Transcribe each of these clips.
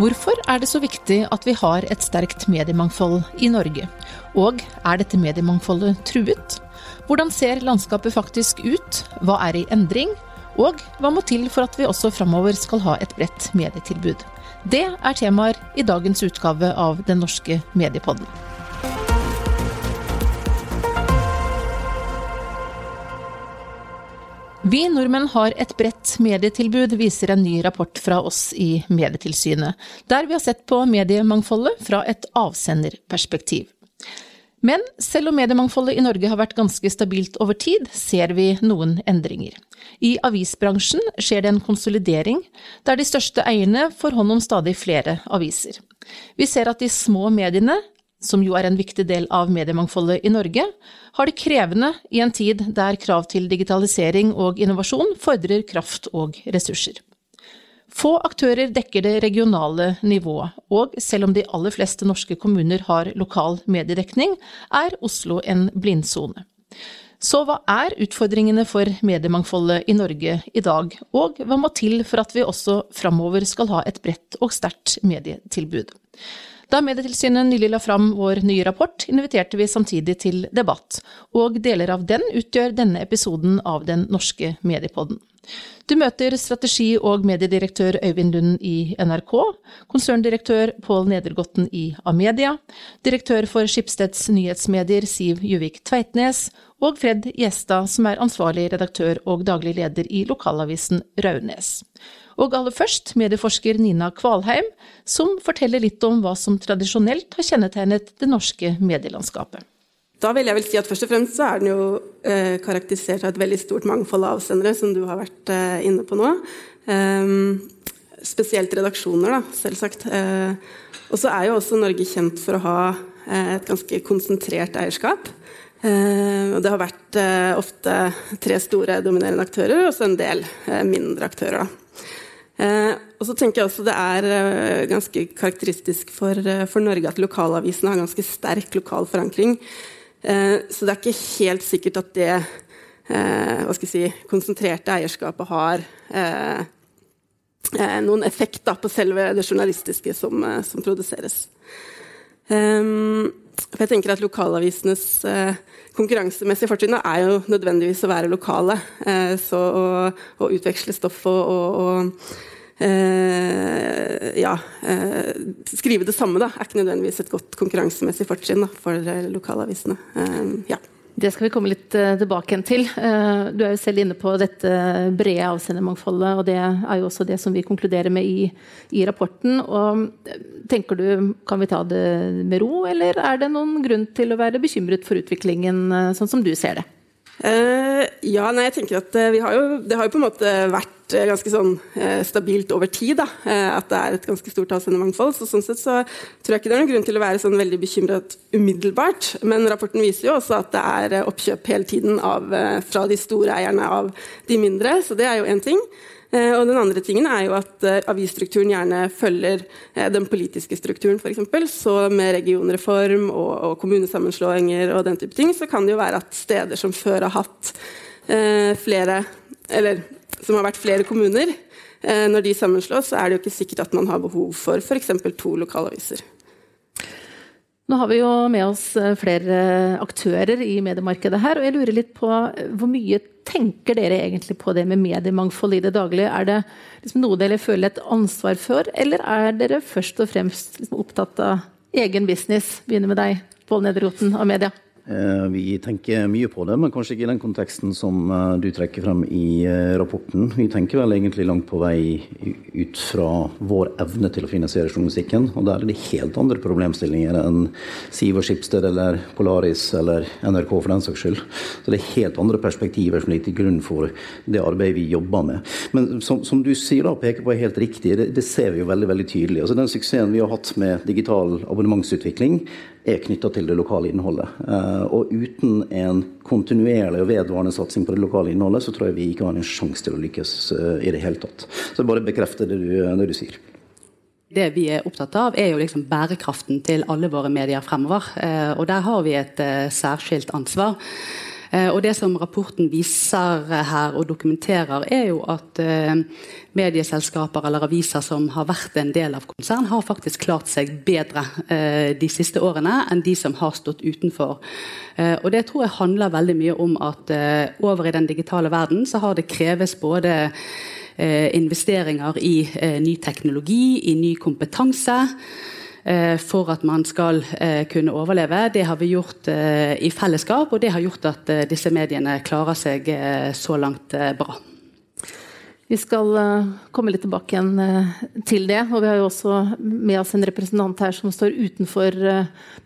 Hvorfor er det så viktig at vi har et sterkt mediemangfold i Norge? Og er dette mediemangfoldet truet? Hvordan ser landskapet faktisk ut? Hva er i endring? Og hva må til for at vi også framover skal ha et bredt medietilbud? Det er temaer i dagens utgave av Den norske mediepodden. Vi nordmenn har et bredt medietilbud, viser en ny rapport fra oss i Medietilsynet, der vi har sett på mediemangfoldet fra et avsenderperspektiv. Men selv om mediemangfoldet i Norge har vært ganske stabilt over tid, ser vi noen endringer. I avisbransjen skjer det en konsolidering, der de største eierne får hånd om stadig flere aviser. Vi ser at de små mediene som jo er en viktig del av mediemangfoldet i Norge, har det krevende i en tid der krav til digitalisering og innovasjon fordrer kraft og ressurser. Få aktører dekker det regionale nivået, og selv om de aller fleste norske kommuner har lokal mediedekning, er Oslo en blindsone. Så hva er utfordringene for mediemangfoldet i Norge i dag, og hva må til for at vi også framover skal ha et bredt og sterkt medietilbud? Da Medietilsynet nylig la fram vår nye rapport, inviterte vi samtidig til debatt, og deler av den utgjør denne episoden av Den norske mediepodden. Du møter strategi- og mediedirektør Øyvind Lund i NRK, konserndirektør Pål Nedergotten i Amedia, direktør for Skipsteds nyhetsmedier Siv Juvik Tveitnes, og Fred Gjestad, som er ansvarlig redaktør og daglig leder i lokalavisen Raunes. Og aller først medieforsker Nina Kvalheim, som forteller litt om hva som tradisjonelt har kjennetegnet det norske medielandskapet. Da vil jeg vel si at Først og fremst så er den jo eh, karakterisert av et veldig stort mangfold av avsendere, som du har vært eh, inne på nå. Eh, spesielt redaksjoner, da, selvsagt. Uh, og så er jo også Norge kjent for å ha uh, et ganske konsentrert eierskap. Uh, og det har vært ofte tre store dominerende aktører og så en del mindre aktører. Da. Eh, og så tenker jeg også Det er eh, ganske karakteristisk for, eh, for, Norge at lokalavisene har ganske sterk lokal forankring. Så det er ikke helt sikkert at det hva skal jeg si, konsentrerte eierskapet har noen effekt da, på selve det journalistiske som, som produseres. for jeg tenker at Lokalavisenes konkurransemessige fortrinn er jo nødvendigvis å være lokale. så å, å utveksle stoff og, og, og ja, eh, skrive det samme da, er ikke nødvendigvis et godt konkurransemessig fortrinn for eh, lokalavisene. Eh, ja. Det skal vi komme litt tilbake til. Du er jo selv inne på dette brede avsendermangfoldet, og det er jo også det som vi konkluderer med i, i, rapporten. Og tenker du, Kan vi ta det med ro, eller er det noen grunn til å være bekymret for utviklingen, sånn som du ser det? ja, nei, jeg tenker at har jo, Det har jo på en måte vært Eh, ganske sånn eh, stabilt over tid. Da, eh, at det er et ganske stort avsendermangfold. Så sånn sett så tror jeg ikke det er noen grunn til å være sånn veldig bekymret umiddelbart. Men rapporten viser jo også at det er oppkjøp hele tiden av, fra de store eierne av de mindre, så det er jo én ting. Og den andre tingen er jo at avisstrukturen gjerne følger den politiske strukturen, f.eks. Så med regionreform og, og, kommunesammenslåinger og den type ting, så kan det jo være at steder som før har hatt flere Eller som har vært flere kommuner, eh, når de sammenslås, så er det jo ikke sikkert at man har behov for f.eks. to lokalaviser. Nå har vi jo med oss eh, flere aktører i mediemarkedet her, og jeg lurer litt på eh, hvor mye tenker dere egentlig på det med mediemangfold i det daglige? Er det liksom noe dere føler et ansvar for, eller er dere først og fremst liksom opptatt av egen business? Begynner med deg, Pål Nederroten av Media. Eh, vi tenker mye på det, men kanskje ikke i den konteksten som eh, du trekker frem i eh, rapporten. Vi tenker vel egentlig langt på vei ut fra vår evne til å finansiere journalistikken. Og der er det helt andre problemstillinger enn Siver Skipsted eller Polaris eller NRK for den saks skyld. Så det er helt andre perspektiver som ligger til grunn for det arbeidet vi jobber med. Men som, som du sier da, peker på er helt riktig, det, det, ser vi jo veldig veldig tydelig. Altså Den suksessen vi har hatt med digital abonnementsutvikling, er knytta til det lokale innholdet. Eh, og uten en kontinuerlig og vedvarende satsing på det lokale innholdet, så tror jeg vi ikke har en sjanse til å lykkes eh, i det hele tatt. Så bare bekrefte det du, det du sier. Det vi er opptatt av, er jo liksom bærekraften til alle våre medier fremover. Eh, og der har vi et særskilt ansvar. Eh, og Det som rapporten viser her og dokumenterer, er jo at eh, medieselskaper eller aviser som har vært en del av konsern, har faktisk klart seg bedre eh, de siste årene enn de som har stått utenfor. Eh, og Det tror jeg handler veldig mye om at eh, over i den digitale verden så har det kreves både eh, investeringer i ny teknologi, i ny kompetanse. Eh, for at man skal eh, kunne overleve. Det har vi gjort eh, i fellesskap, og det har gjort at disse mediene klarer seg så langt bra. Vi skal komme litt tilbake igjen til det. og Vi har jo også med oss en representant her som står utenfor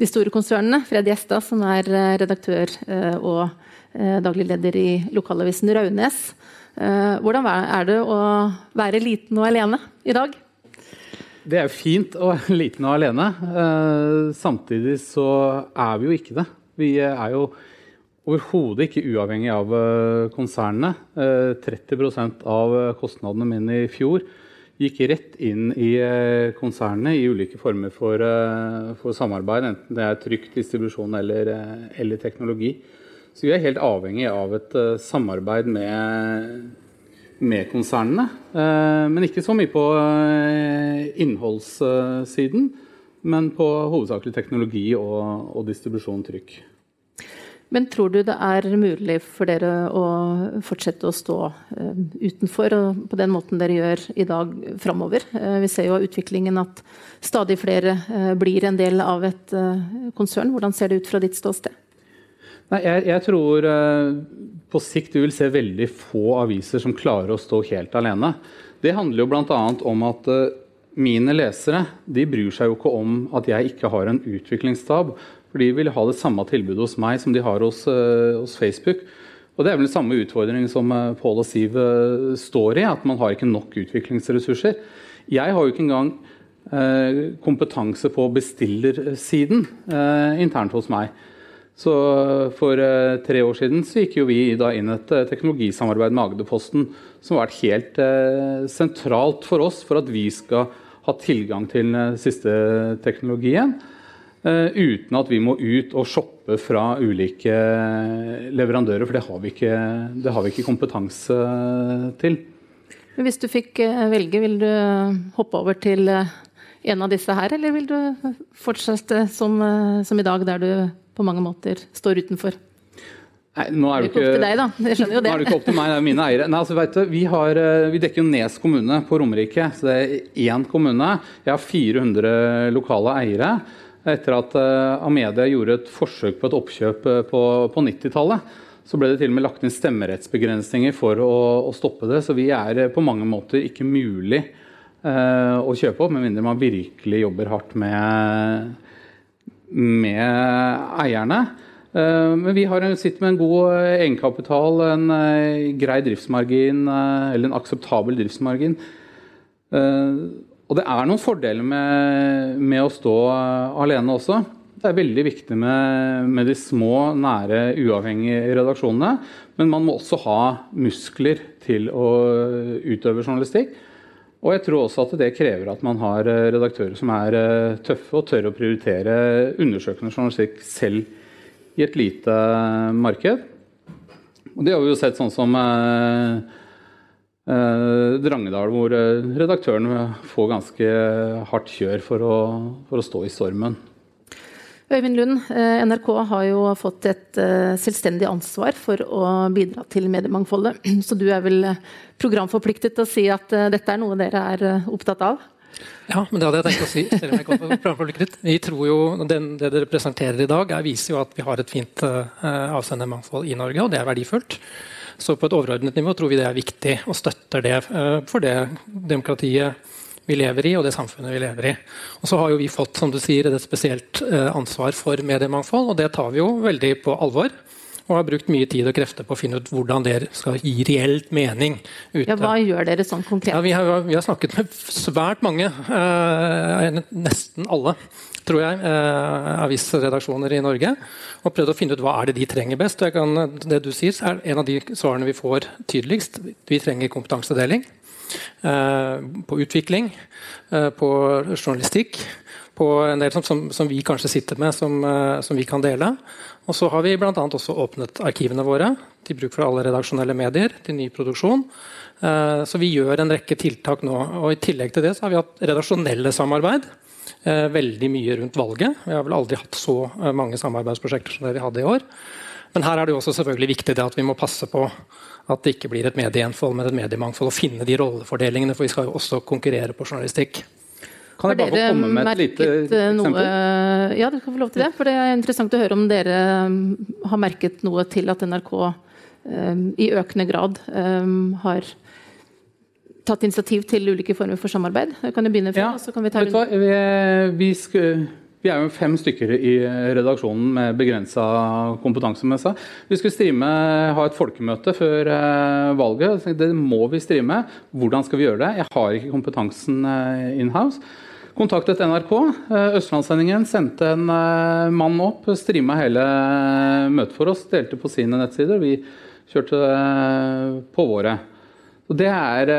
de store konsernene. Fred Gjestad, som er redaktør og daglig leder i lokalavisen Raunes. Hvordan er det å være liten og alene i dag? Det er jo fint å være liten og alene. Eh, samtidig så er vi jo ikke det. Vi er jo overhodet ikke uavhengig av eh, konsernene. Eh, 30% av kostnadene mine i fjor gikk rett inn i eh, konsernene i ulike former for, eh, for, samarbeid, enten det er trykk, distribusjon eller, eh, eller, teknologi. Så vi er helt avhengig av et samarbeid med med konsernene. Eh, men ikke så mye på eh, innholdssiden, men på hovedsakelig teknologi og, og distribusjon trykk. Men tror du det er mulig for dere å fortsette å stå uh, utenfor og på den måten dere gjør i dag framover? Vi ser jo av utviklingen at stadig flere blir en del av et konsern. Hvordan ser det ut fra ditt ståsted? Nei, jeg, jeg, tror uh, på sikt du vil se veldig få aviser som klarer å stå helt alene. Det handler jo bl.a. om at uh, mine lesere de bryr seg jo ikke om at jeg ikke har en utviklingsstab. For de vil ha det samme tilbudet hos meg som de har hos, uh, hos Facebook. Og Det er vel den samme utfordringen som Pål og Siv står i, at man har ikke nok utviklingsressurser. Jeg har jo ikke engang kompetanse på bestillersiden internt hos meg. Så For uh, tre år siden så gikk jo vi da inn et uh, teknologisamarbeid med Agderposten som har vært helt sentralt for oss for at vi skal ha tilgang til den siste teknologien. uten at vi må ut og shoppe fra ulike leverandører, for det har vi ikke, har vi ikke kompetanse til. Hvis du fikk velge, vil du hoppe over til en av disse her, eller vil du fortsette som, som i dag, der du på mange måter står utenfor? Nei, nå er det ikke, opp til deg, da. Jeg skjønner jo det. Nå er det ikke opp til meg, det er mine eiere. Nei, altså, vet du, vi, har, eh, vi dekker jo Nes kommune på Romerike, så det er én kommune. Jeg har 400 lokale eiere. Etter at uh, Amedia gjorde et forsøk på et oppkjøp på, på 90-tallet, så ble det til og med lagt inn stemmerettsbegrensninger for å, å stoppe det. Så vi er på mange måter ikke mulig å kjøpe opp, med mindre man virkelig jobber hardt med med eierne. Eh, men vi har, sitter med en god eh, egenkapital, en eh, grei driftsmargin, eller en akseptabel driftsmargin. Og det er noen fordeler med, med å stå alene også. Det er veldig viktig med, med, de små, nære, uavhengige redaksjonene. Men man må også ha muskler til å utøve journalistikk. Og jeg tror også at det krever at man har eh, redaktører som er eh, tøffe og tør å prioritere undersøkende journalistikk selv i et lite eh, marked. Og det har vi jo sett sånn som Drangedal, hvor redaktøren får ganske hardt kjør for å, for å stå i stormen. Øyvind Lund, eh, NRK har jo fått et eh, selvstendig ansvar for å bidra til mediemangfoldet. Så du er vel eh, programforpliktet til å si at dette er noe dere er opptatt av? Ja, men det hadde jeg tenkt å si. Vi tror jo, den, Det dere presenterer i dag, er, viser jo at vi har et fint uh, avsendermangfold i Norge, og det er verdifullt. Så på et overordnet nivå tror vi det er viktig, og støtter det uh, for det demokratiet vi lever i, og det samfunnet vi lever i. Og så har jo vi fått som du sier, et spesielt eh, ansvar for mediemangfold, og det tar vi jo veldig på alvor. Og har brukt mye tid og krefter på å finne ut hvordan det skal gi reelt mening. ute. Ja, hva gjør dere sånn konkret? Ja, vi, har, vi, har, snakket med svært mange, eh, nesten alle, tror jeg, eh, avisredaksjoner i Norge. Og prøvd å finne ut hva er det de trenger best. Og kan, det du sier, er en av de svarene vi får tydeligst. Vi trenger kompetansedeling. Eh, på utvikling, eh, på journalistikk, på en del som, som, som vi kanskje sitter med, som, uh, som, vi kan dele. Og så har vi bl.a. også åpnet arkivene våre til bruk for alle redaksjonelle medier til ny produksjon. Så vi gjør en rekke tiltak nå. og I tillegg til det så har vi hatt redaksjonelle samarbeid. Veldig mye rundt valget. Vi har vel aldri hatt så mange samarbeidsprosjekter som det vi hadde i år. Men her er det jo også selvfølgelig viktig at vi må passe på at det ikke blir et medieenfold, men et mediemangfold. Og finne de rollefordelingene, for vi skal jo også konkurrere på journalistikk. Kan jeg bare få komme med et lite eh, eksempel? Noe, ja, dere skal få lov til det. For det er interessant å høre om dere um, har merket noe til at NRK um, i økende grad um, har tatt initiativ til ulike former for samarbeid. Jeg kan jo begynne fra, ja, så kan vi ta hva? Vi, vi skal vi er jo fem stykker i redaksjonen med begrensa kompetanse. Med seg. Vi skulle streame, ha et folkemøte før eh, valget. Det må vi streame. Hvordan skal vi gjøre det? Jeg har ikke kompetansen eh, in-house. Kontaktet NRK. Eh, Østlandssendingen sendte en mann opp, streama hele møtet for oss, delte på sine nettsider. Vi kjørte på våre. Og det er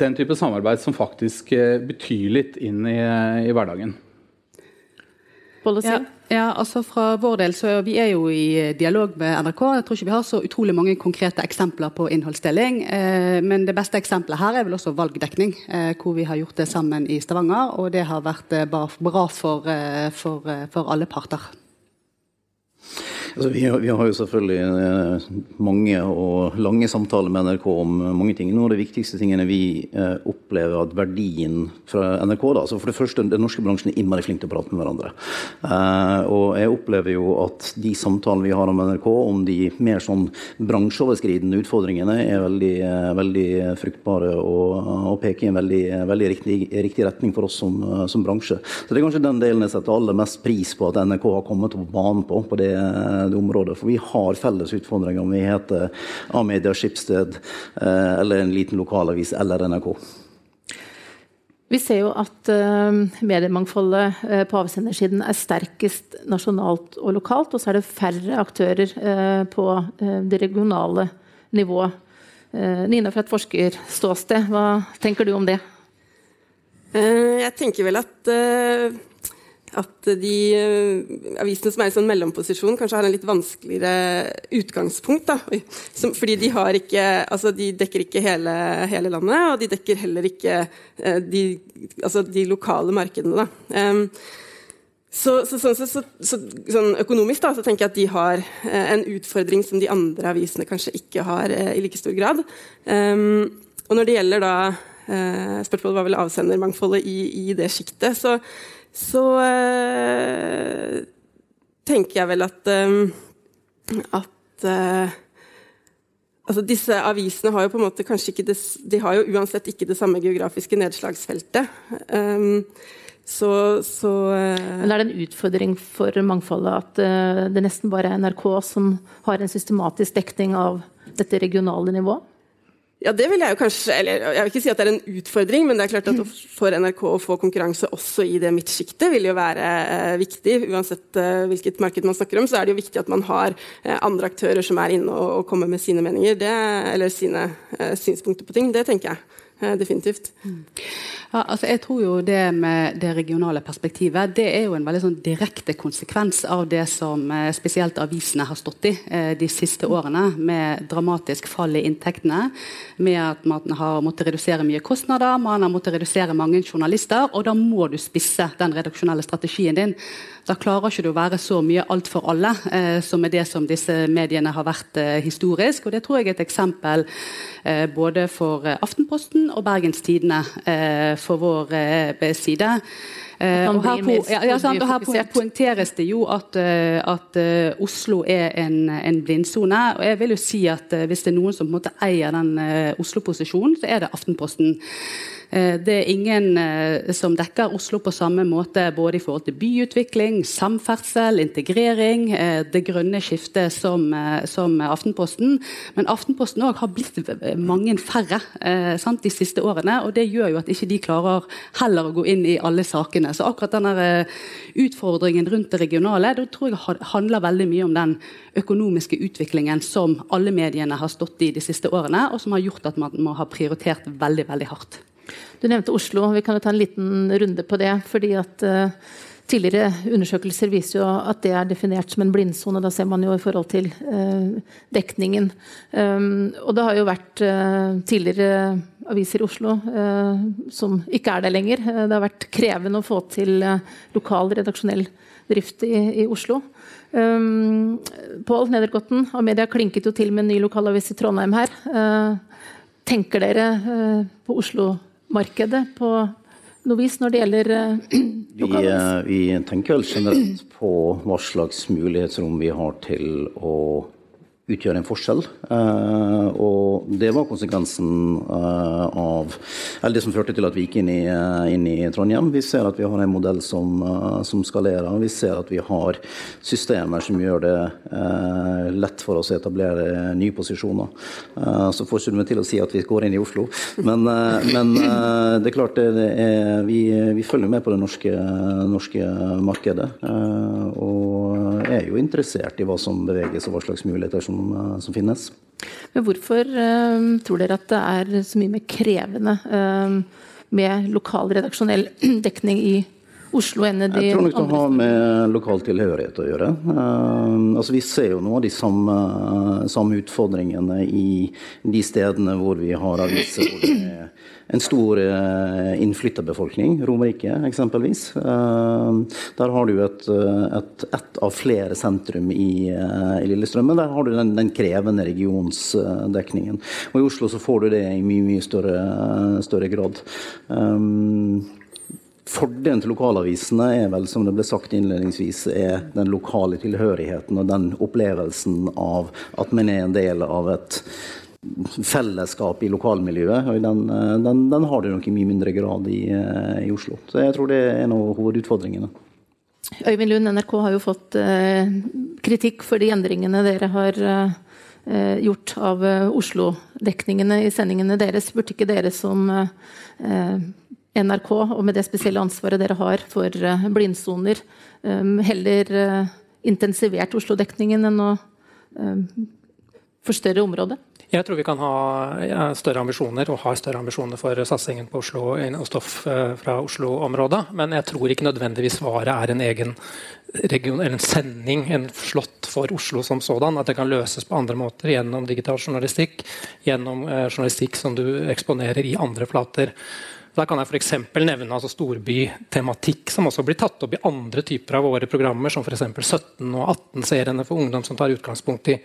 den type samarbeid som faktisk betyr litt inn i, i hverdagen. Ja, ja, altså Fra vår del så vi er jo i eh, dialog med NRK. Jeg tror ikke vi har så utrolig mange konkrete eksempler på innholdsdeling. Eh, men det beste eksempelet her er vel også valgdekning, eh, hvor vi har gjort det sammen i Stavanger. Og det har vært eh, bra for, for, for alle parter. Altså, vi, vi, har, jo selvfølgelig eh, mange og lange samtaler med NRK om mange ting. Noen av de viktigste tingene vi eh, opplever at verdien fra NRK da, altså For det første, den norske bransjen er innmari flink til å prate med hverandre. Eh, og jeg opplever jo at de samtalene vi har om NRK, om de mer sånn bransjeoverskridende utfordringene, er veldig, eh, veldig fruktbare og, og, peker i en veldig, veldig riktig, riktig, retning for oss som, som, bransje. Så det er kanskje den delen jeg setter aller mest pris på at NRK har kommet på banen på. på det det området. For vi har felles utfordringer om vi heter A-media, Skipsted eh, eller en liten lokalavis eller NRK. Vi ser jo at uh, mediemangfoldet på avsendersiden er sterkest nasjonalt og lokalt, og så er det færre aktører på det regionale nivået. Nina fra et forskerståsted, hva tenker du om det? Jeg tenker vel at at de uh, avisene som er i sånn mellomposisjon, kanskje har en litt vanskeligere utgangspunkt. Som, fordi de, ikke, altså de dekker ikke hele, hele, landet, og de dekker heller ikke uh, de, altså de, lokale markedene. Um, så, så, så, sånn, økonomisk da, så tenker jeg at de har uh, en utfordring som de andre avisene kanskje ikke har i like stor grad. Um, og når det gjelder da Spørsmålet var vel avsendermangfoldet i, i det sjiktet. så så uh, tenker jeg vel at um, at uh, altså disse avisene har jo på en måte kanskje ikke det, de har jo uansett ikke det samme geografiske nedslagsfeltet. Um, så, så Men er det en utfordring for mangfoldet at det nesten bare er NRK som har en systematisk dekning av dette regionale nivået? Ja, det vil jeg jo kanskje Eller jeg vil ikke si at det er en utfordring, men det er klart at for NRK å få konkurranse også i det midtsjiktet vil jo være eh, viktig. Uansett eh, hvilket marked man snakker om, så er det jo viktig at man har eh, andre aktører som er inne og, og kommer med sine meninger, det, eller sine eh, synspunkter på ting. Det tenker jeg. Eh, definitivt. Ja, altså jeg tror jo det med det regionale perspektivet det er jo en veldig sånn direkte konsekvens av det som eh, spesielt avisene har stått i eh, de siste årene, med dramatisk fall i inntektene, med at man har måttet redusere mye kostnader, man har måttet redusere mange journalister, og da må du spisse den redaksjonelle strategien din. Da klarer ikke du å være så mye alt for alle, eh, som er det som disse mediene har vært eh, historisk. Og det tror jeg er et eksempel eh, både for Aftenposten og Bergens Tidende eh, for vår eh, side. Og her, på, ja, ja, og her poengteres det jo at, at Oslo er en, en blindsone. Og jeg vil jo si at hvis det er noen som på en måte eier den Oslo-posisjonen, så er det Aftenposten. Eh, det er ingen eh, som dekker Oslo på samme måte, både i forhold til byutvikling, samferdsel, integrering, eh, det grønne skiftet som, som Aftenposten. Men Aftenposten òg har blitt mange færre sant, de siste årene. Og det gjør jo at ikke de klarer heller å gå inn i alle sakene. Så akkurat denne utfordringen rundt det regionale det tror jeg handler veldig mye om den økonomiske utviklingen som alle mediene har stått i de siste årene, og som har gjort at man må ha prioritert veldig, veldig hardt. Du nevnte Oslo, vi kan jo ta en liten runde på det. fordi at uh, Tidligere undersøkelser viser jo at det er definert som en blindsone. Da ser man jo i forhold til uh, dekningen. Um, og det har jo vært uh, tidligere aviser i Oslo som ikke er det lenger. det har vært krevende å få til lokal redaksjonell drift i, i Oslo. Um, Pål Nedergotten av media klinket jo til med en ny lokalavis i Trondheim her. tenker dere på Oslo-markedet på noe vis når det gjelder uh, vi, uh, vi, tenker vel generelt på hva slags mulighetsrom vi har til å utgjør en forskjell. Uh, og det var konsekvensen uh, av Eller det som førte til at vi gikk inn i, uh, inn i Trondheim. Vi ser at vi har en modell som, som skalerer. Vi ser at vi har systemer som gjør det lett for oss å etablere nye posisjoner. så får ikke du meg til å si at vi går inn i Oslo, men, men det er klart det er, vi, vi, følger med på det norske, norske markedet. og er jo interessert i hva som beveges og hva slags muligheter som som, eh, finnes. Men hvorfor uh, tror dere at det er så mye mer krevende uh, med lokal redaksjonell dekning i Oslo enn de andre Jeg tror nok det har med lokal tilhørighet å gjøre. Uh, altså Vi ser jo av de samme, samme, utfordringene i de stedene hvor vi har aviser hvor det er en stor uh, innflytterbefolkning. Romerike, eksempelvis. Uh, der har du et, et, et, av flere sentrum i, uh, i Lillestrøm. Men der har du den, den krevende regionsdekningen. Og i Oslo så får du det i mye, mye større, større grad. Um, Fordelen til lokalavisene er vel, som det ble sagt innledningsvis, er den lokale tilhørigheten og den opplevelsen av at man er en del av et fellesskap i lokalmiljøet. og Den, den, den har du nok i mye mindre grad i, eh, i, Oslo. Så jeg tror det er en av hovedutfordringene. Øyvind Lund, NRK har jo fått eh, kritikk for de endringene dere har eh, gjort av eh, Oslo-dekningene i sendingene deres. Burde ikke dere som eh, NRK, og med det spesielle ansvaret dere har for blindsoner, heller intensivert Oslo-dekningen enn å forstørre området? Jeg tror vi kan ha større ambisjoner, og har større ambisjoner for satsingen på Oslo og stoff eh, fra Oslo-området. Men jeg tror ikke nødvendigvis svaret er en egen region, eller en sending, en slått for Oslo som sådan. At det kan løses på andre måter gjennom digital journalistikk, gjennom eh, journalistikk som du eksponerer i andre flater. Da kan jeg f.eks. nevne altså storbytematikk, som også blir tatt opp i andre typer av våre programmer, som f.eks. 17- og 18-seriene for ungdom som tar utgangspunkt i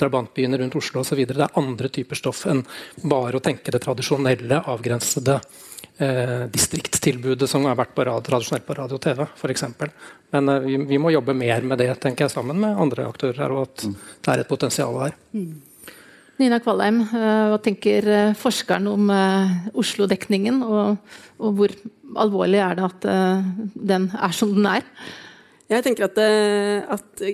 drabantbyene rundt Oslo osv. Det er andre typer stoff enn bare å tenke det tradisjonelle, avgrensede eh, distriktstilbudet som har vært på radio, tradisjonelt på radio og TV, f.eks. Men eh, vi, vi, må jobbe mer med det, tenker jeg, sammen med andre aktører og at mm. det er et potensial her. Mm. Nina Kvalheim, eh, hva tenker eh, forskeren om eh, Oslo-dekningen? Og, og, hvor alvorlig er det at den er som den er? Jeg tenker at, at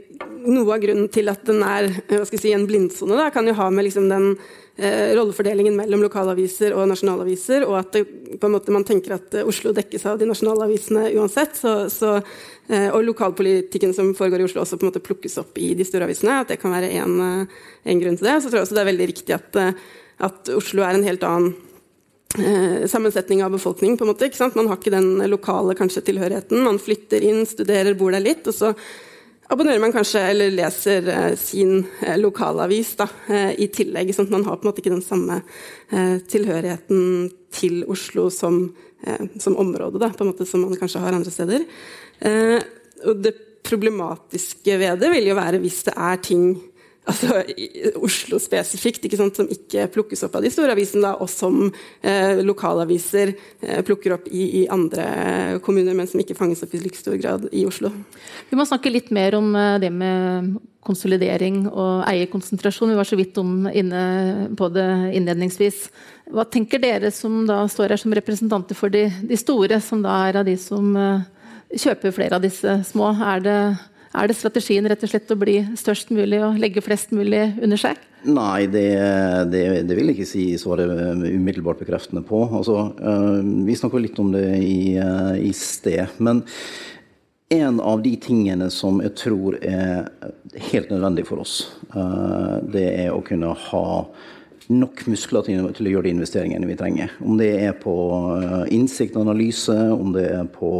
Noe av grunnen til at den er si, en blindsone, kan jo ha med liksom den rollefordelingen mellom lokalaviser og nasjonalaviser, og at det, måte, man tenker at Oslo dekkes av de nasjonale avisene uansett. Så, så, eh, og lokalpolitikken som foregår i Oslo også på en måte plukkes opp i de store avisene. At det kan være en, grunn til det. Så tror jeg også det er veldig riktig at, at Oslo er en helt annen eh, sammensetning av befolkning. på en måte, Man har ikke den lokale kanskje, tilhørigheten. Man flytter inn, studerer, bor der litt. og så abonnerer man kanskje eller leser eh, sin eh, lokalavis da, eh, i tillegg. sånn at man har på en måte ikke den samme tilhørigheten til Oslo som, som område da, på en måte som man kanskje har andre steder. Og det problematiske ved det vil jo være hvis det er ting altså, Oslo spesifikt, ikke sant, som ikke plukkes opp av de store avisene, og som eh, lokalaviser eh, plukker opp i, i, andre kommuner, men som ikke fanges opp i like stor grad i Oslo. Vi må snakke litt mer om eh, det med konsolidering og eierkonsentrasjon. Vi var så vidt om inne på det innledningsvis. Hva tenker dere som da står her som representanter for de, de store, som da er av de som uh, kjøper flere av disse små? Er det er det strategien rett og slett å bli størst mulig og legge flest mulig under seg? Nei, det, det, det vil jeg ikke si svaret umiddelbart bekreftende på. Altså, uh, vi snakka litt om det i, uh, i sted. Men en av de tingene som jeg tror er helt nødvendig for oss, det er å kunne ha nok muskler til, til, å gjøre de investeringene vi trenger. Om det er på innsikt og analyse, om det er på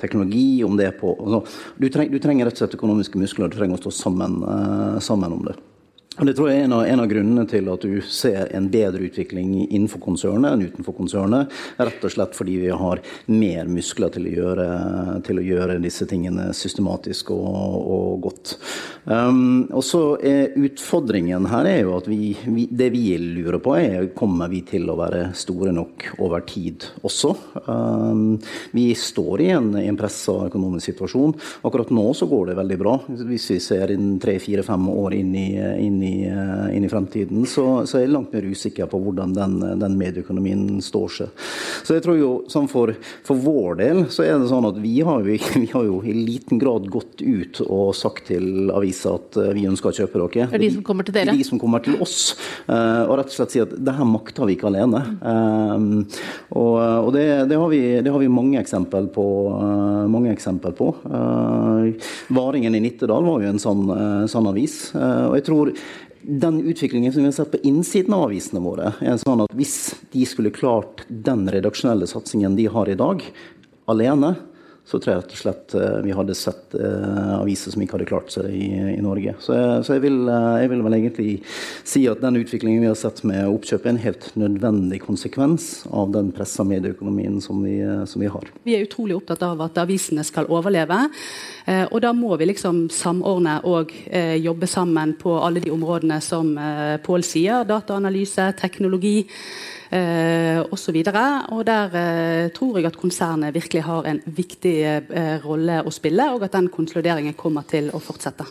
teknologi om det er på, altså, du, treng, du, trenger rett og slett økonomiske muskler, du trenger å stå sammen, sammen om det. Og Det tror jeg er en av, en av, grunnene til at du ser en bedre utvikling innenfor konsernet enn utenfor konsernet. Rett og slett fordi vi har mer muskler til å gjøre, til å gjøre disse tingene systematisk og, og godt. Um, og så er Utfordringen her er jo at vi, vi, det vi lurer på, er kommer vi til å være store nok over tid også. Um, vi står i en, en pressa økonomisk situasjon. Akkurat nå så går det veldig bra. Hvis vi ser inn tre-fire-fem år inn i, inn i, eh, inn i fremtiden, så, så, er jeg langt mer usikker på hvordan den, den medieøkonomien står seg. Så jeg tror jo, sånn for, for, vår del, så er det sånn at vi har, jo, vi har jo i liten grad gått ut og sagt til avisa at eh, vi ønsker å kjøpe dere. Det er de som kommer til dere? De som kommer til oss. Eh, og rett og slett si at det her makter vi ikke alene. Mm. og, og det, det, har vi, det, har vi, mange eksempel på. Mange eksempel på. Varingen i Nittedal var jo en sånn, sånn avis. og jeg tror den utviklingen som vi har sett på innsiden av avisene våre, er sånn at hvis de skulle klart den redaksjonelle satsingen de har i dag, alene, så tror jeg rett og slett eh, vi hadde sett eh, aviser som ikke hadde klart seg i, i Norge. Så, jeg, så jeg, vil, uh, jeg, vil, vel egentlig si at den utviklingen vi har sett med oppkjøp, er en helt nødvendig konsekvens av den pressa medieøkonomien som vi, som vi, har. Vi er utrolig opptatt av at avisene skal overleve. eh, og da må vi liksom samordne og jobbe sammen på alle de områdene som Pål sier. Dataanalyse, teknologi eh, osv. Og der eh, tror jeg at konsernet virkelig har en viktig eh, rolle å spille, og at den konsolideringen kommer til å fortsette.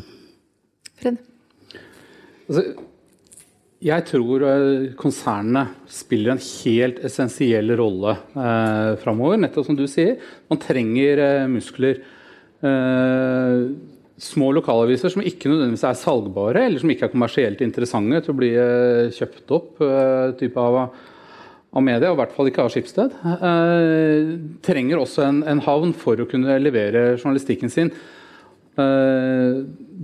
Fred? Altså, jeg tror eh, konsernene spiller en helt essensiell rolle eh, framover. Nettopp som du sier, man trenger eh, muskler. Eh, små lokalaviser som ikke nødvendigvis er salgbare, eller som ikke er kommersielt interessante til å bli eh, kjøpt opp. Eh, type av av media, og i hvert fall ikke av Skipsted, eh, trenger også en, en, havn for å kunne levere journalistikken sin. Eh,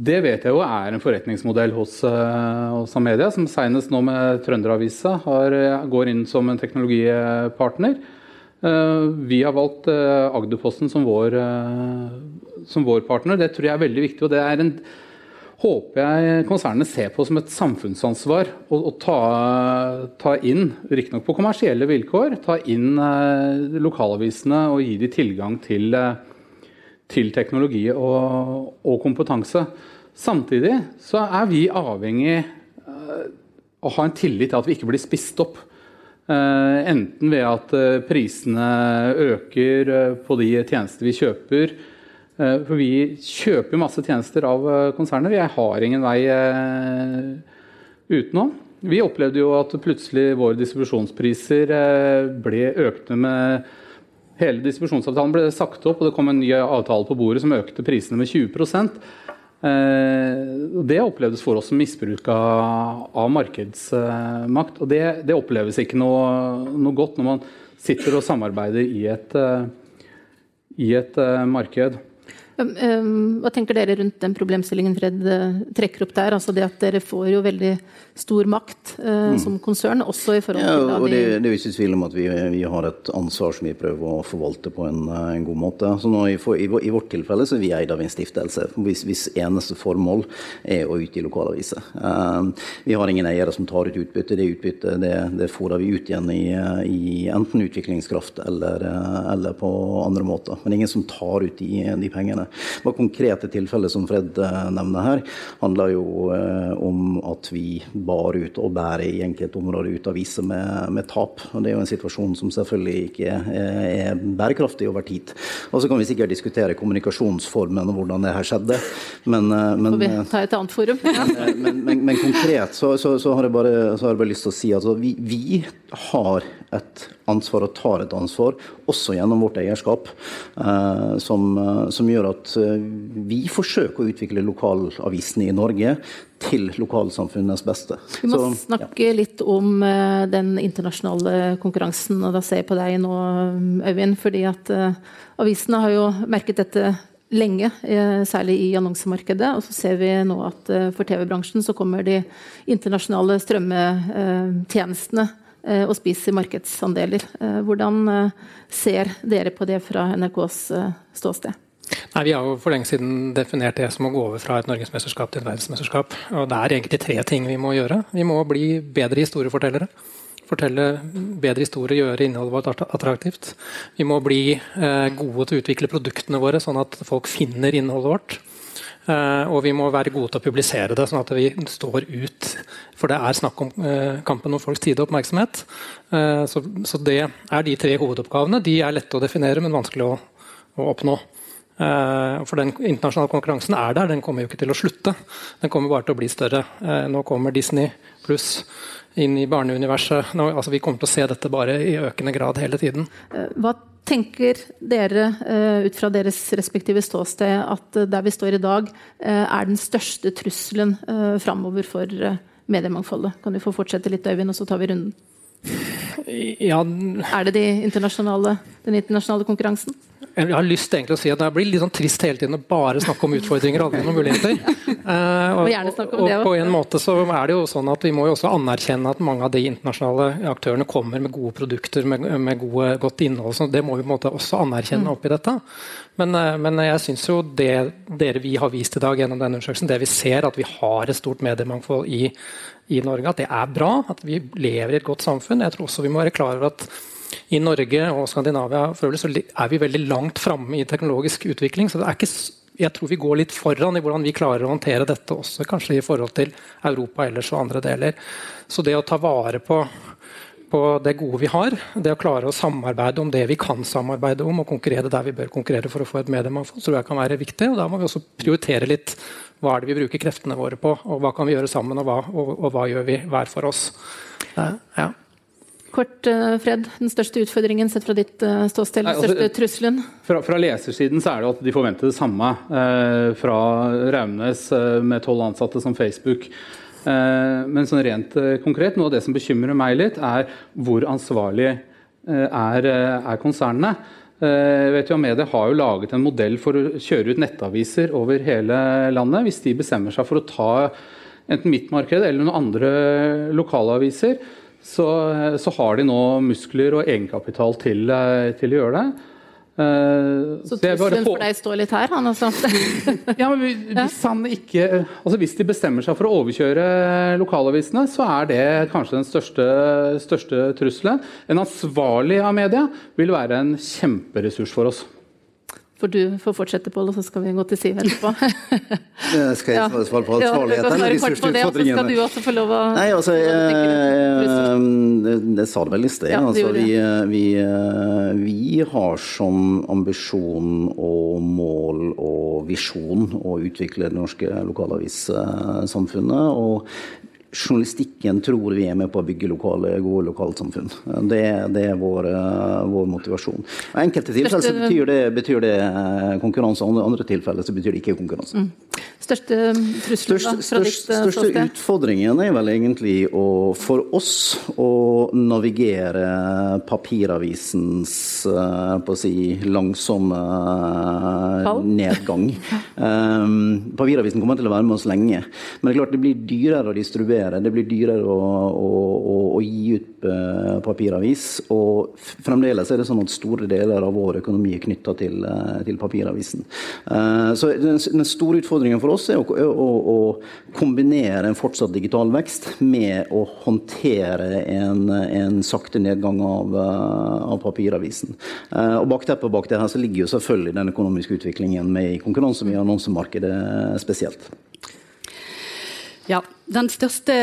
det vet jeg jo er en forretningsmodell hos, eh, hos Amedia, som senest nå med Trønderavisa har, går inn som en teknologipartner. Eh, vi har valgt eh, Agderposten som vår, eh, som vår partner. Det tror jeg er veldig viktig. og det er en håper jeg konsernene ser på som et samfunnsansvar å ta, ta, inn, riktignok på kommersielle vilkår, ta inn eh, lokalavisene og gi dem tilgang til, eh, til teknologi og, og, kompetanse. Samtidig så er vi avhengig eh, å ha en tillit til at vi ikke blir spist opp. Eh, enten ved at eh, prisene øker eh, på de tjenester vi kjøper, for vi kjøper masse tjenester av eh, konsernet. Vi har ingen vei eh, utenom. Vi opplevde jo at plutselig våre distribusjonspriser ble økte med Hele distribusjonsavtalen ble sagt opp, og det kom en ny avtale på bordet som økte prisene med 20% Det opplevdes for oss som misbruk av, markedsmakt. Og det, det oppleves ikke noe, noe, godt når man sitter og samarbeider i et, i et marked. Hva tenker dere rundt den problemstillingen Fred eh, trekker opp der? Altså det at dere får jo veldig stor makt eh, mm. som konsern, også i forhold til ja, og det, det er jo ikke tvil om at vi, vi, har et ansvar som vi prøver å forvalte på en, eh, en god måte. Så nå, i, i, i, vårt tilfelle så er vi eid av en stiftelse, hvis, hvis eneste formål er å utgi lokalaviser. Um, vi har ingen eiere som tar ut utbytte. Det utbyttet det, det fôrer vi ut igjen i, i enten utviklingskraft eller, eller, på andre måter. Men ingen som tar ut de, de pengene. Det konkrete tilfellet som Fred eh, nevner her, handler jo eh, om at vi bar ut og bærer i enkelte områder ut aviser med, med, tap. Og Det er jo en situasjon som selvfølgelig ikke er, er bærekraftig over tid. Og Så kan vi sikkert diskutere kommunikasjonsformen og hvordan det her skjedde. Men, eh, men, ta et annet forum? men, men, men, konkret så, så, så, har bare, så, har jeg bare, lyst til å si at altså, vi, vi har et ansvar og tar et ansvar, også gjennom vårt eierskap, eh, som, som, gjør at Eh, vi forsøker å utvikle lokalavisene i Norge til lokalsamfunnets beste. Vi må Så, snakke ja. litt om den internasjonale konkurransen, og da ser jeg på deg nå, Øyvind. fordi at avisene har jo merket dette lenge, eh, særlig i annonsemarkedet. Og så ser vi nå at eh, for TV-bransjen så kommer de internasjonale strømmetjenestene eh, og spiser markedsandeler. Hvordan ser dere på det fra NRKs ståsted? Nei, Vi har jo for lenge siden definert det som å gå over fra et norgesmesterskap til et verdensmesterskap. Og Det er egentlig tre ting vi må gjøre. Vi må bli bedre historiefortellere fortelle bedre historier, gjøre innholdet vårt attraktivt. Vi må bli eh, gode til å utvikle produktene våre, sånn at folk finner innholdet vårt. Eh, og vi må være gode til å publisere det, sånn at vi står ut. For det er snakk om eh, kampen om folks tid og oppmerksomhet. Eh, så, så, det er de tre hovedoppgavene. De er lette å definere, men vanskelig å, å oppnå. Uh, for den internasjonale konkurransen er der, den kommer jo ikke til å slutte. Den kommer bare til å bli større. Nå kommer Disney pluss inn i barneuniverset. Nå, altså, vi kommer til å se dette bare i økende grad hele tiden. Eh, hva tenker dere eh, ut fra deres respektive ståsted at der vi står i dag, eh, er den største trusselen framover for mediemangfoldet? Kan du få fortsette litt, Øyvind, og så tar vi runden? Ja. Er det de internasjonale, den internasjonale konkurransen? Jeg har lyst egentlig å si at Det blir litt sånn trist hele tiden å bare snakke om utfordringer og noen muligheter. Uh, og, og, og, på en måte så er det jo sånn at Vi må jo også anerkjenne at mange av de internasjonale aktørene kommer med gode produkter med, med gode, godt innhold. så Det må vi på en måte også anerkjenne mm. oppi dette. Men, uh, men jeg syns jo det dere vi har vist i dag gjennom denne undersøkelsen, det vi ser at vi har et stort mediemangfold i, i Norge, at det er bra. At vi lever i et godt samfunn. Jeg tror også vi må være klar over at i Norge og Skandinavia er vi veldig langt framme i teknologisk utvikling. så det er ikke jeg tror vi går litt foran i hvordan vi klarer å håndtere dette også, kanskje i forhold til Europa ellers og andre deler. Så det å ta vare på, på det gode vi har, det å klare å samarbeide om det vi kan samarbeide om, og konkurrere der vi bør konkurrere for å få et mediemangfold, tror jeg kan være viktig. og Da må vi også prioritere litt hva er det vi bruker kreftene våre på, og hva kan vi gjøre sammen, og hva, og, og hva gjør vi hver for oss. Ja. Kort, eh, Fred, den største utfordringen sett fra ditt eh, ståsted? Den altså, største trusselen? Fra, fra, lesersiden så er det at de forventer det samme eh, fra Raunes eh, med tolv ansatte som Facebook. Eh, men sånn rent konkret, noe av det som bekymrer meg litt, er hvor ansvarlig er, er konsernene. Jeg vet jo Media har jo laget en modell for å kjøre ut nettaviser over hele landet. Hvis de bestemmer seg for å ta enten mitt marked eller noen andre lokalaviser, så, så, har de nå muskler og egenkapital til, eh, til å gjøre det. Uh, så trusselen for deg står litt her, han altså? ja, men hvis, han ikke, altså hvis de bestemmer seg for å overkjøre lokalavisene, så er det kanskje den største, største trusselen. En ansvarlig av media vil være en kjemperessurs for oss. For du får fortsette, Pål, og så skal vi gå til Siv etterpå. skal jeg ja. svare på ansvarlighet ja, eller de største utfordringene? Skal du også få lov å Nei, altså, jeg, det sa det vel i sted. Ja, altså, vi, vi, vi, har som ambisjon og mål og visjon å utvikle det norske lokalavissamfunnet. og journalistikken tror vi er med på å bygge lokale, gode lokalsamfunn. Det, det er vår, uh, vår motivasjon. I enkelte tilfeller så betyr det, betyr det uh, konkurranse, i andre tilfeller så betyr det ikke konkurranse. Mm. Største trusselen da, fra ditt største, eh, største utfordringen er vel egentlig å, for oss å navigere papiravisens på å si, langsomme nedgang. Um, papiravisen kommer til å være med oss lenge, men det er klart det blir dyrere å distribuere distribuere. Det blir dyrere å, å, å, å gi ut uh, papiravis. Og fremdeles er det sånn at store deler av vår økonomi er knytta til, uh, til, papiravisen. Uh, så den, store utfordringen for oss er å, kombinere en fortsatt digital vekst med å håndtere en, en sakte nedgang av, av papiravisen. og Bakteppet bak det her så ligger jo selvfølgelig den økonomiske utviklingen med i konkurranse med annonsemarkedet spesielt. Ja, Den største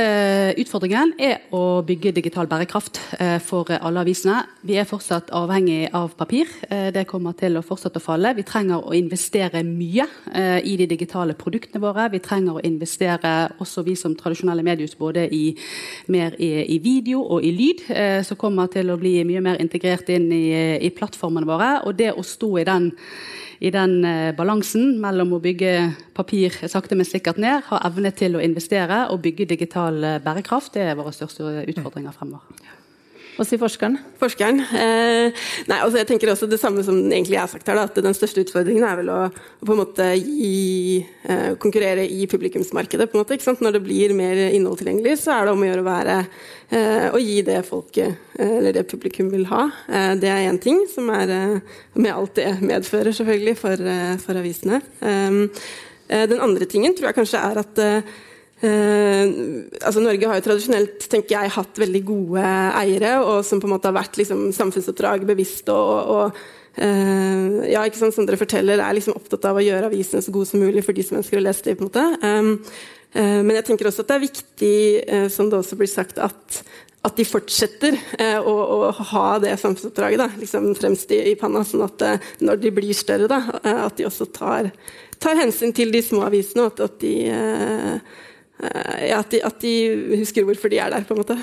utfordringen er å bygge digital bærekraft eh, for alle avisene. Vi er fortsatt avhengig av papir. Eh, det kommer til å fortsette å falle. Vi trenger å investere mye eh, i de digitale produktene våre. Vi trenger å investere, også vi som tradisjonelle mediehus, både i, mer i, i, video og i lyd, som kommer til å bli mye mer integrert inn i, i plattformene våre. Og det å stå i den i den eh, balansen mellom å bygge papir sakte, men sikkert ned, ha evne til å investere og bygge digital eh, bærekraft, det er våre største utfordringer fremover. Hva sier forskeren? Forskeren? Eh, nei, altså jeg tenker også det samme som egentlig jeg har sagt her, da, at den største utfordringen er vel å, å på en måte gi, eh, konkurrere i publikumsmarkedet. på en måte, ikke sant? Når det blir mer innhold tilgjengelig, så er det om å gjøre å være eh, å gi det folket, eh, eller det publikum vil ha. Eh, det er én ting, som er med alt det medfører, selvfølgelig, for, for avisene. den andre tingen tror jeg kanskje er at Eh, altså Norge har jo tradisjonelt tenker jeg, hatt veldig gode eiere, og som på en måte har vært liksom, samfunnsoppdrag bevisst og, og eh, ja, ikke sant, som dere forteller, er liksom opptatt av å gjøre avisene så gode som mulig for de som ønsker å lese dem. på en måte. Um, uh, men jeg tenker også at det er viktig, uh, som det også blir sagt, at, at de fortsetter uh, å, å, ha det samfunnsoppdraget da, liksom fremst i, i, panna, sånn at når de blir større, da, at de også tar, tar, hensyn til de små avisene, og at, at de Eh, at, de, at, de, husker hvorfor de er der, på en måte.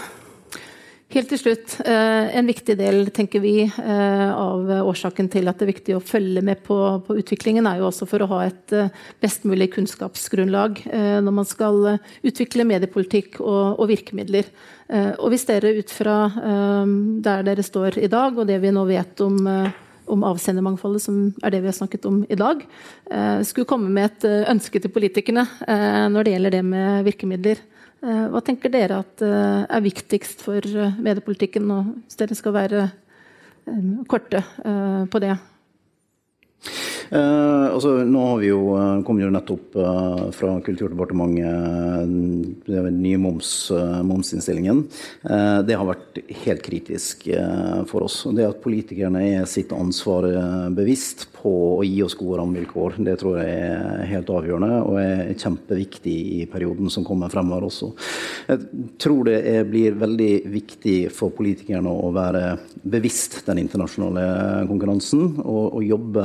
Helt til slutt, eh, en viktig del tenker vi, eh, av årsaken til at det er viktig å følge med på, på utviklingen, er jo også for å ha et best mulig kunnskapsgrunnlag når man skal utvikle mediepolitikk og, og virkemidler. Og hvis dere ut fra der dere står i dag, og det vi nå vet om om avsendermangfoldet, som er det vi har snakket om i dag, eh, skulle komme med et eh, ønske til politikerne eh, når det gjelder det med virkemidler. Hva tenker dere at er viktigst for mediepolitikken, nå, hvis dere skal være korte på det? Eh, altså, nå har vi jo, eh, kom jo nettopp eh, fra Kulturdepartementet den nye moms, eh, momsinnstillingen. Eh, det har vært helt kritisk eh, for oss. Det at politikerne er sitt ansvar bevisst på å gi oss gode rammevilkår, det tror jeg er helt avgjørende og er kjempeviktig i perioden som kommer fremover også. Jeg tror det er, blir veldig viktig for politikerne å være bevisst den internasjonale konkurransen og, og jobbe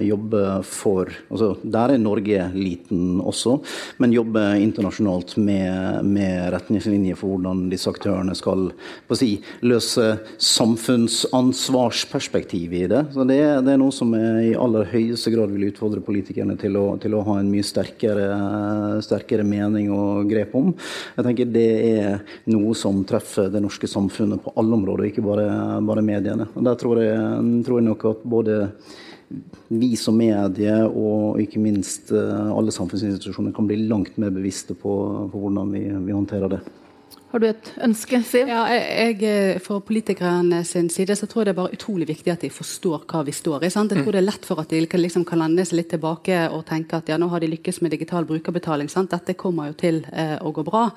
jobbe for altså Der er Norge liten også, men jobbe internasjonalt med, med retningslinjer for hvordan disse aktørene skal si, løse samfunnsansvarsperspektivet i det. Så det, det, er noe som jeg i aller høyeste grad vil utfordre politikerne til å, til å ha en mye sterkere, sterkere mening og grep om. Jeg tenker Det er noe som treffer det norske samfunnet på alle områder, ikke bare, bare mediene. Og Der tror jeg, tror jeg nok at både vi som medie og ikke minst eh, alle samfunnsinstitusjoner kan bli langt mer bevisste på, på hvordan vi, vi, håndterer det. Har du et ønske, Siv? Ja, jeg, eh, For politikerne sin side så tror jeg det er bare utrolig viktig at de forstår hva vi står i. Sant? Jeg tror det er lett for at de liksom kan lande seg litt tilbake og tenke at ja, nå har de lykkes med digital brukerbetaling. Sant? Dette kommer jo til eh, å gå bra.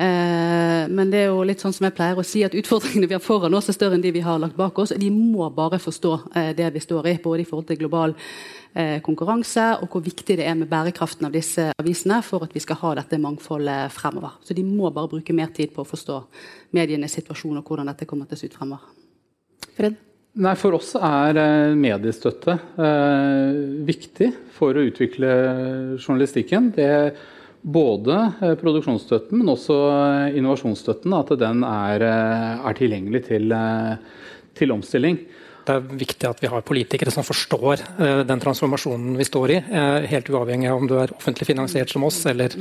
Eh, men det er jo litt sånn som jeg pleier å si, at utfordringene vi har foran oss, er større enn de vi har lagt bak oss. De må bare forstå eh, det vi står i, både i forhold til global eh, konkurranse og hvor viktig det er med bærekraften av disse avisene for at vi skal ha dette mangfoldet fremover. Så de må bare bruke mer tid på å forstå medienes situasjon og hvordan dette kommer til å se ut fremover. Fred? Nei, For oss er mediestøtte eh, viktig for å utvikle journalistikken. Det både eh, produksjonsstøtten, men også eh, innovasjonsstøtten. At den er, eh, er tilgjengelig til, til, omstilling. Det er viktig at vi har politikere som forstår den transformasjonen vi står i. Helt uavhengig av om du er offentlig finansiert som oss eller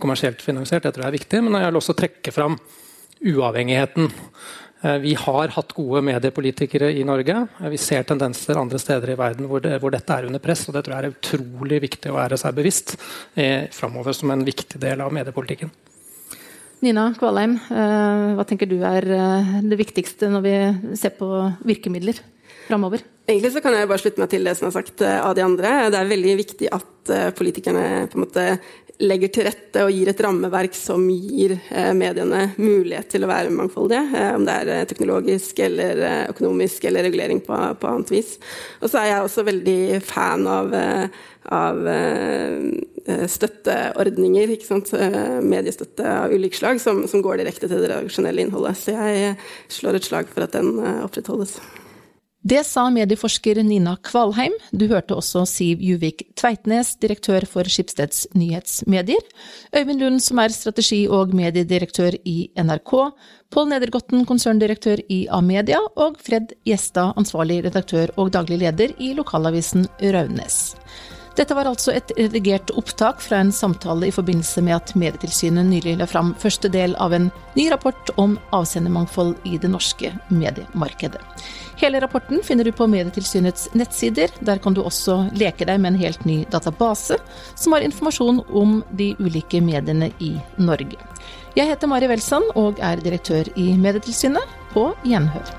kommersielt finansiert. Det tror jeg er viktig. Men jeg vil også trekke fram uavhengigheten. Eh, vi har hatt gode mediepolitikere i Norge. Eh, vi ser tendenser andre steder i verden hvor, det, hvor dette er under press. og Det tror jeg er utrolig viktig å være seg bevisst eh, framover som en viktig del av mediepolitikken. Nina Kvalheim, eh, hva tenker du er det viktigste når vi ser på virkemidler framover? Egentlig så kan jeg bare slutte meg til det som er sagt av de andre. Det er veldig viktig at politikerne på en måte legger til rette og gir et rammeverk som gir eh, mediene mulighet til å være mangfoldige. Eh, om det er eh, teknologisk eller økonomisk eller regulering på, på annet vis. Og så er jeg også veldig fan av, av støtteordninger. Mediestøtte av ulik slag som, som går direkte til det redaksjonelle innholdet. Så jeg slår et slag for at den opprettholdes. Det sa medieforsker Nina Kvalheim. Du hørte også Siv Juvik Tveitnes, direktør for Skipsteds nyhetsmedier. Øyvind Lund, som er strategi- og mediedirektør i NRK. Pål Nedergotten, konserndirektør i Amedia. Og Fred Gjestad, ansvarlig redaktør og daglig leder i lokalavisen Raunes. Dette var altså et redigert opptak fra en samtale i forbindelse med at Medietilsynet nylig la fram første del av en ny rapport om avsendermangfold i det norske mediemarkedet. Hele rapporten finner du på Medietilsynets nettsider. Der kan du også leke deg med en helt ny database som har informasjon om de ulike mediene i Norge. Jeg heter Mari Welsand og er direktør i Medietilsynet. På gjenhør.